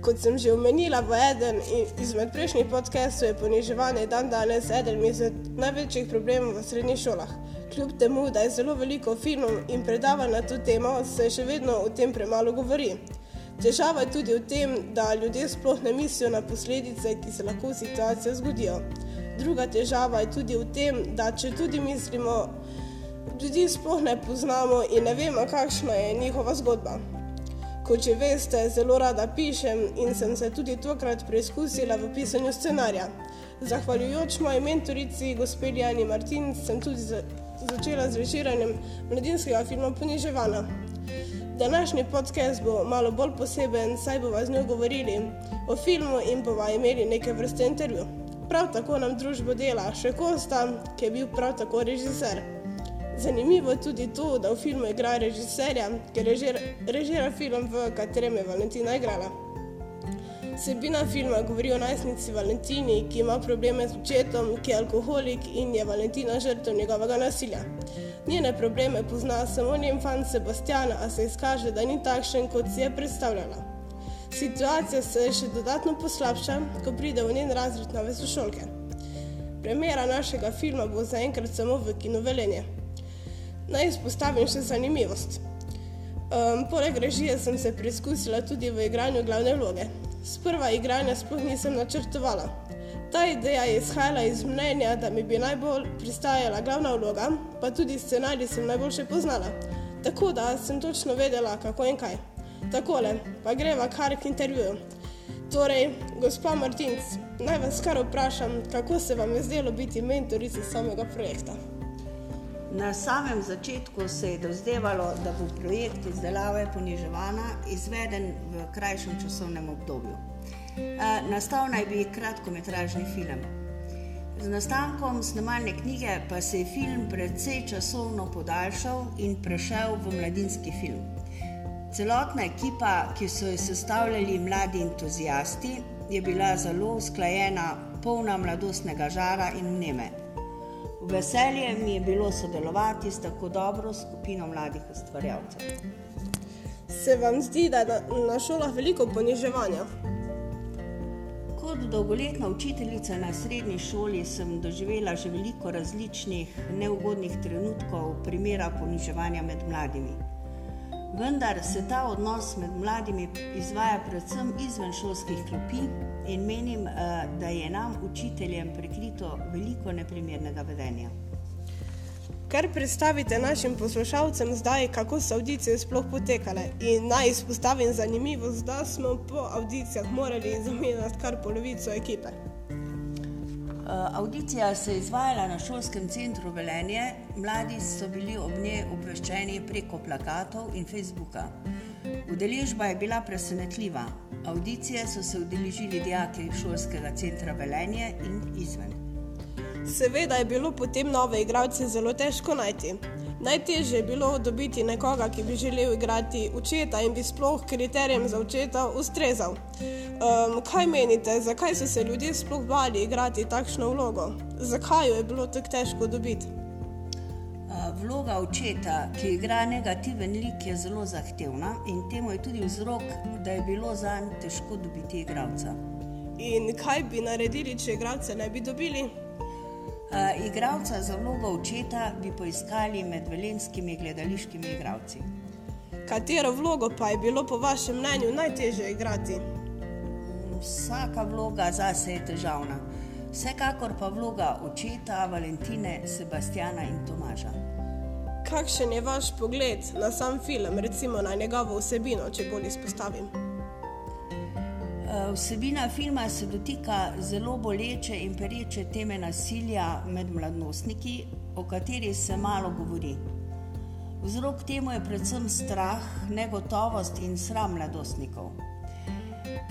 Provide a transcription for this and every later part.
Kot sem že omenila v eden izmed prejšnjih podcastov, je poniževanje dan danes eden izmed največjih problemov v srednjih šolah. Kljub temu, da je zelo veliko filmov in predavanj na to temo, se še vedno o tem premalo govori. Težava je tudi v tem, da ljudje sploh ne mislijo na posledice, ki se lahko v situaciji zgodijo. Druga težava je tudi v tem, da če tudi mislimo, ljudi sploh ne poznamo in ne vemo, kakšna je njihova zgodba. Kot že veste, zelo rada pišem in sem se tudi tokrat preizkusila v pisanju scenarija. Zahvaljujoč moji mentorici, gospodi Jani Martin, sem tudi začela z režiranjem mladinskega filma Poniževana. Današnji podcast bo malo bolj poseben, saj bomo z njo govorili o filmu in bomo imeli neke vrste intervju. Prav tako nam družbo dela še Kosta, ki je bil prav tako režiser. Zanimivo je tudi to, da v filmu igra režiserja, ki režira film, v katerem je Valentina igrala. Sebina filma govori o najstnici Valentini, ki ima probleme z očetom, ki je alkoholik in je Valentina žrtev njegovega nasilja. Njene probleme pozna samo njen fant Sebastian, a se izkaže, da ni takšen, kot si je predstavljala. Situacija se še dodatno poslabša, ko pride v njen razred na vesošolke. Premjera našega filma bo zaenkrat samo v kinovelenje. Naj izpostavim še zanimivost. Um, poleg režije sem se preizkusila tudi v igranju glavne vloge. Sprva igranja sploh nisem načrtovala. Ta ideja je izhajala iz mnenja, da mi bi najbolj pristajala glavna vloga, pa tudi scenarij sem najboljše poznala. Tako da sem točno vedela, kako in kaj. Takole, pa greva kar k intervjuju. Torej, gospa Martinc, naj vas kar vprašam, kako se vam je zdelo biti mentorica samega projekta. Na samem začetku se je dozdevalo, da bo projekt izdelave poniževana izveden v krajšem časovnem obdobju. Nastal naj bi kratkometražni film. Z nastankom snemalne knjige pa se je film precej časovno podaljšal in prešel v mladinski film. Celotna ekipa, ki so jo sestavljali mladi entuzijasti, je bila zelo usklajena, polna mladostnega žara in mneme. Veselje mi je bilo sodelovati s tako dobro skupino mladih ustvarjalcev. Se vam zdi, da je na šolah veliko poniževanja? Kot dolgoletna učiteljica na srednji šoli sem doživela že veliko različnih neugodnih trenutkov, primera poniževanja med mladimi. Vendar se ta odnos med mladimi izvaja predvsem izven šolskih klopi in menim, eh, da je nam, učiteljem, prikrito veliko neprimernega vedenja. Kar predstavite našim poslušalcem zdaj, kako so audicije sploh potekale. In naj izpostavim zanimivost, da smo po audicijah morali zamenjati kar polovico ekipe. Uh, audicija se je izvajala na šolskem centru Velenje, mladi so bili ob njej obveščeni preko plakatov in Facebooka. Udeležba je bila presenetljiva. Audicije so se udeležili dijaki šolskega centra Velenje in izven. Seveda je bilo potem nove igralce zelo težko najti. Najtežje je bilo dobiti nekoga, ki bi želel igrati očeta in bi sploh kriterijem za očeta ustrezal. Um, kaj menite, zakaj so se ljudje sploh bali igrati takšno vlogo? Zakaj jo je bilo tako težko dobiti? Vloga očeta, ki igra negativen lik, je zelo zahtevna in temu je tudi vzrok, da je bilo za njega težko dobiti igralca. In kaj bi naredili, če igralce ne bi dobili? Uh, igralca za vlogo očeta bi poiskali med velenskimi gledališkimi igralci. Katero vlogo pa je bilo po vašem mnenju najtežje igrati? Vsaka vloga zase je težavna. Vsekakor pa vloga očeta, Valentine, Sebastiana in Tomaža. Kakšen je vaš pogled na sam film, recimo na njegovo vsebino, če bolj izpostavim? Eh, vsebina filma se dotika zelo boleče in pereče teme nasilja med mladostniki, o kateri se malo govori. Vzrok temu je predvsem strah, negotovost in sram mladostnikov,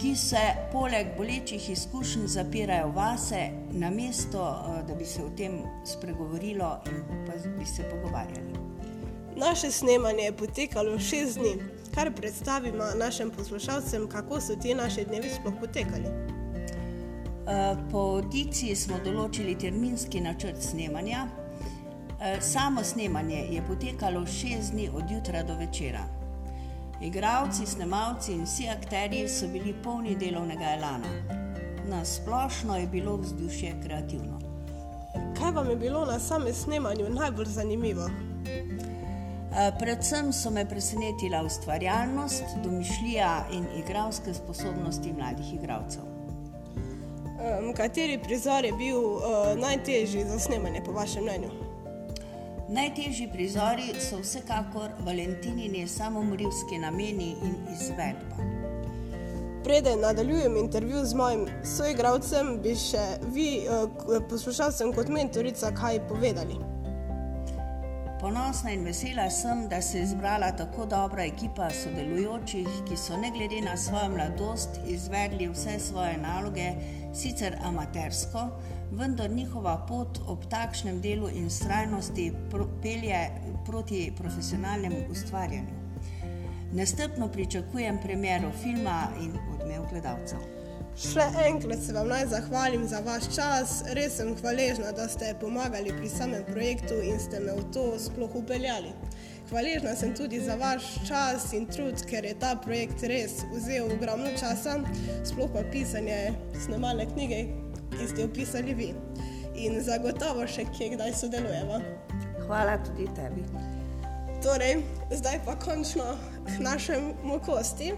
ki se poleg bolečih izkušenj zapirajo vase, namesto eh, da bi se o tem spregovorilo in pa bi se pogovarjali. Naše snemanje je potekalo šest dni kar predstavimo našim poslušalcem, kako so ti naši dnevi sploh potekali. Eh, po audiciji smo določili terminski načrt snemanja. Eh, samo snemanje je potekalo šest dni od jutra do večera. Igravci, snemalci in vsi akteri so bili polni delovnega elana. Na splošno je bilo vzdušje kreativno. Kaj vam je bilo na samem snemanju najbolj zanimivo? Eh, predvsem so me presenetila ustvarjalnost, domišljija in igralske sposobnosti mladih igralcev. Um, kateri prizor je bil uh, najtežji za snemanje, po vašem mnenju? Najtežji prizori so vsekakor Valentinini samomorilski nameni in izvedba. Preden nadaljujem intervju z mojim soigravcem, bi še vi, uh, poslušalcem kot mentorica, kaj povedali. Ponosna in vesela sem, da se je izbrala tako dobra ekipa sodelujočih, ki so ne glede na svojo mladosti izvedli vse svoje naloge, sicer amatersko, vendar njihova pot ob takšnem delu in strajnosti pelje proti profesionalnemu ustvarjanju. Nestrpno pričakujem premjero filma in odmev gledalcev. Še enkrat se vam naj zahvalim za vaš čas, res sem hvaležna, da ste pomagali pri samem projektu in ste me v to sploh upeljali. Hvaležna sem tudi za vaš čas in trud, ker je ta projekt res vzel ogromno časa, sploh pa pisanje snemalne knjige, ki ste jo pisali vi. In zagotovo še kje kdaj sodelujemo. Hvala tudi tebi. Torej, zdaj pa končno k našemu kosti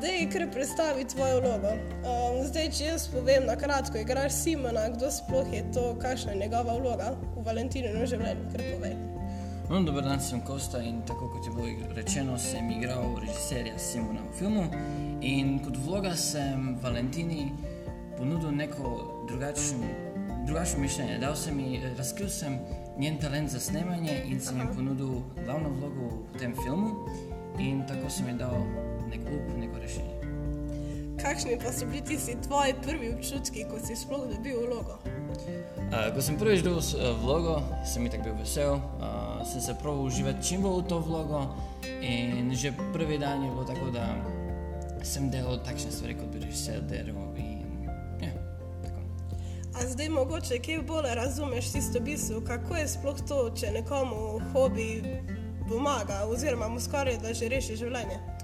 da je kar predstavi tvojo vlogo. Um, zdaj, če jaz povem na kratko, igraš Simona, kdo sploh je to, kakšna je njegova vloga v Valentinu življenju, kar povej. No, dober dan, sem Kosta in tako kot je bilo rečeno, sem igral režiserja Simona v filmu. In kot vloga sem Valentini ponudil neko drugačno, drugačno mišljenje. Dal sem ji, razkril sem njen talent za snemanje in sem jim ponudil glavno vlogo v tem filmu. In tako sem jim dal nek up, neko rešenje. Kakšni pa so bili tisti tvoji prvi občutki, ko si sploh dobil vlogo? Uh, ko sem prvič dobil uh, vlogo, sem jih tako bil vesel, uh, sem se prav uživati čim bolj v to vlogo. In že prvi dan je bilo tako, da sem delal takšne stvari, kot bi režiser delal. Ja, A zdaj mogoče, kaj bolj razumeš tisto bistvo, kako je sploh to, če nekomu hobi pomaga, oziroma mu skoraj da že reši življenje?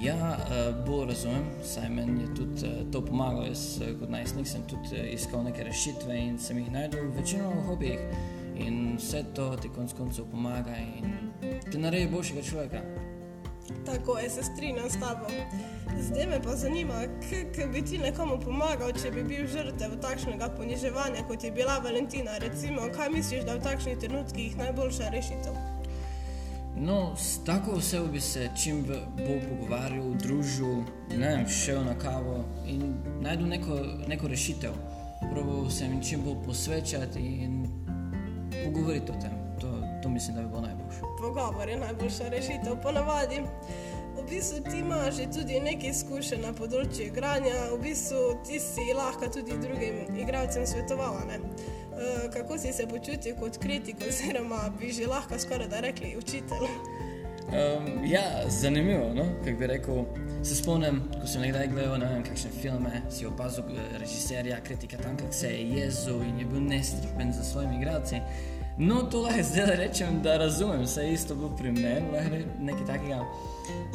Ja, eh, bolj razumem, saj meni je tudi eh, to pomagalo. Jaz eh, kot najstnik sem tudi iskal neke rešitve in sem jih najdel v hobijih. In vse to ti konc koncev pomaga in te naredi boljšega človeka. Tako je, se strinjam s tabo. Zdaj me pa zanima, kako bi ti nekomu pomagal, če bi bil žrtev takšnega poniževanja, kot je bila Valentina. Recimo, kaj misliš, da je v takšnih trenutkih najboljša rešitev? No, s tako osebo bi se čim bolj pogovarjal, družil, ne vem, šel na kavo in najdel neko, neko rešitev. Probal sem jim čim bolj posvečati in pogovoriti o tem. To, to mislim, da bi bilo najboljše. Pogovor je najboljša rešitev, ponavadi. V bistvu ti imaš tudi nekaj izkušenj na področju igranja, v bistvu ti si lahko tudi drugim igralcem svetovala. Uh, kako si se počutil kot kritik, oziroma bi že lahko skoraj da rekli učitelj? Um, ja, zanimivo. No? Bi rekel, se spomnim, ko sem nekdaj gledal ne vem, kakšne filme, si opazil eh, režiserja, kritika tam, kako se je jezel in je bil nestrpen za svojimi igralci. No, to lahko zdaj rečem, da razumem, vse je isto bil pri meni, nekaj takega.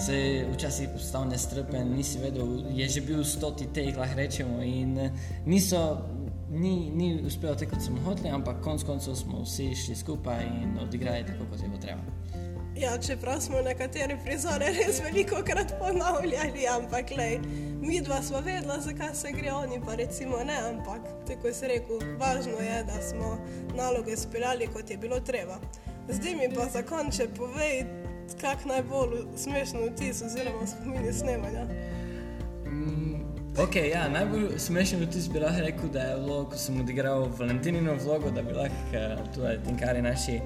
Se je včasih postal nestrpen, nisi vedel, je že bil stoti teh, lahko rečemo, in eh, niso ni, ni uspelo tako, kot smo hoteli, ampak konec koncev smo vsi šli skupaj in odigrali tako, kot je bilo treba. Ja, čeprav smo nekateri prizore res veliko krat ponavljali, ampak lej, mi dva smo vedela, zakaj se gre, oni pa recimo ne, ampak tako se rekel, važno je, da smo naloge speljali, kot je bilo treba. Zdaj mi pa za konče povej, kak najbolj smešno vtis oziroma spominje snemanja. Okay, ja, najbolj smešen vtis bi lahko rekel, da je bilo, ko sem odigral Valentinino vlogo, da bi lahko uh, tudi tinkari naši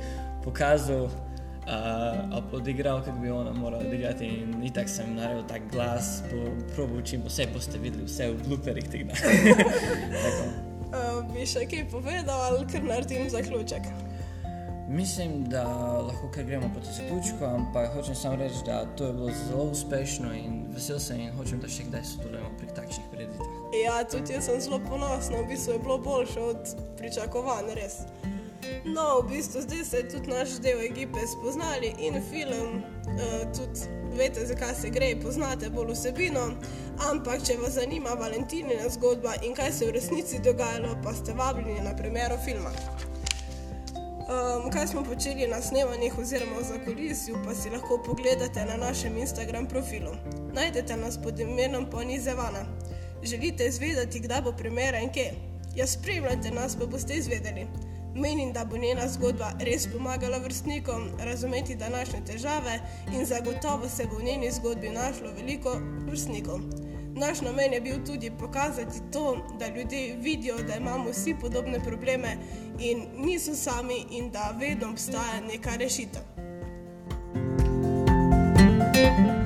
pokazal, uh, odigral, kako bi ona morala odigrati. In, tako sem naredil tak glas, po probu čim vse boste videli, vse v blooperih tega. uh, bi še kaj povedal ali kar naredim zaključek? Mislim, da lahko kar gremo proti zaključku, ampak hočem samo reči, da to je bilo zelo uspešno in vesel sem in hočem, da še kdaj sodelujemo pri takšnih predvidevanjih. Ja, tudi jaz sem zelo ponosen, v bistvu je bilo boljše od pričakovanj, res. No, v bistvu zdaj se je tudi naš del ekipe spoznali in film, uh, tudi veste, zakaj se gre, poznate bolj vsebino. Ampak, če vas zanima Valentinina zgodba in kaj se je v resnici dogajalo, pa ste vabljeni na premjero filma. Um, kaj smo počeli na snemanjih oziroma za kulisju, pa si lahko pogledate na našem Instagram profilu. Najdete nas pod imenom Ponizevana. Želite izvedeti, kdaj bo premjera in kje? Ja, spremljajte nas, pa boste izvedeli. Menim, da bo njena zgodba res pomagala vrstnikom razumeti današnje težave in zagotovo se bo v njeni zgodbi našlo veliko vrstnikov. Naš namen je bil tudi pokazati to, da ljudje vidijo, da imamo vsi podobne probleme in niso sami in da vedno obstaja neka rešitev. thank you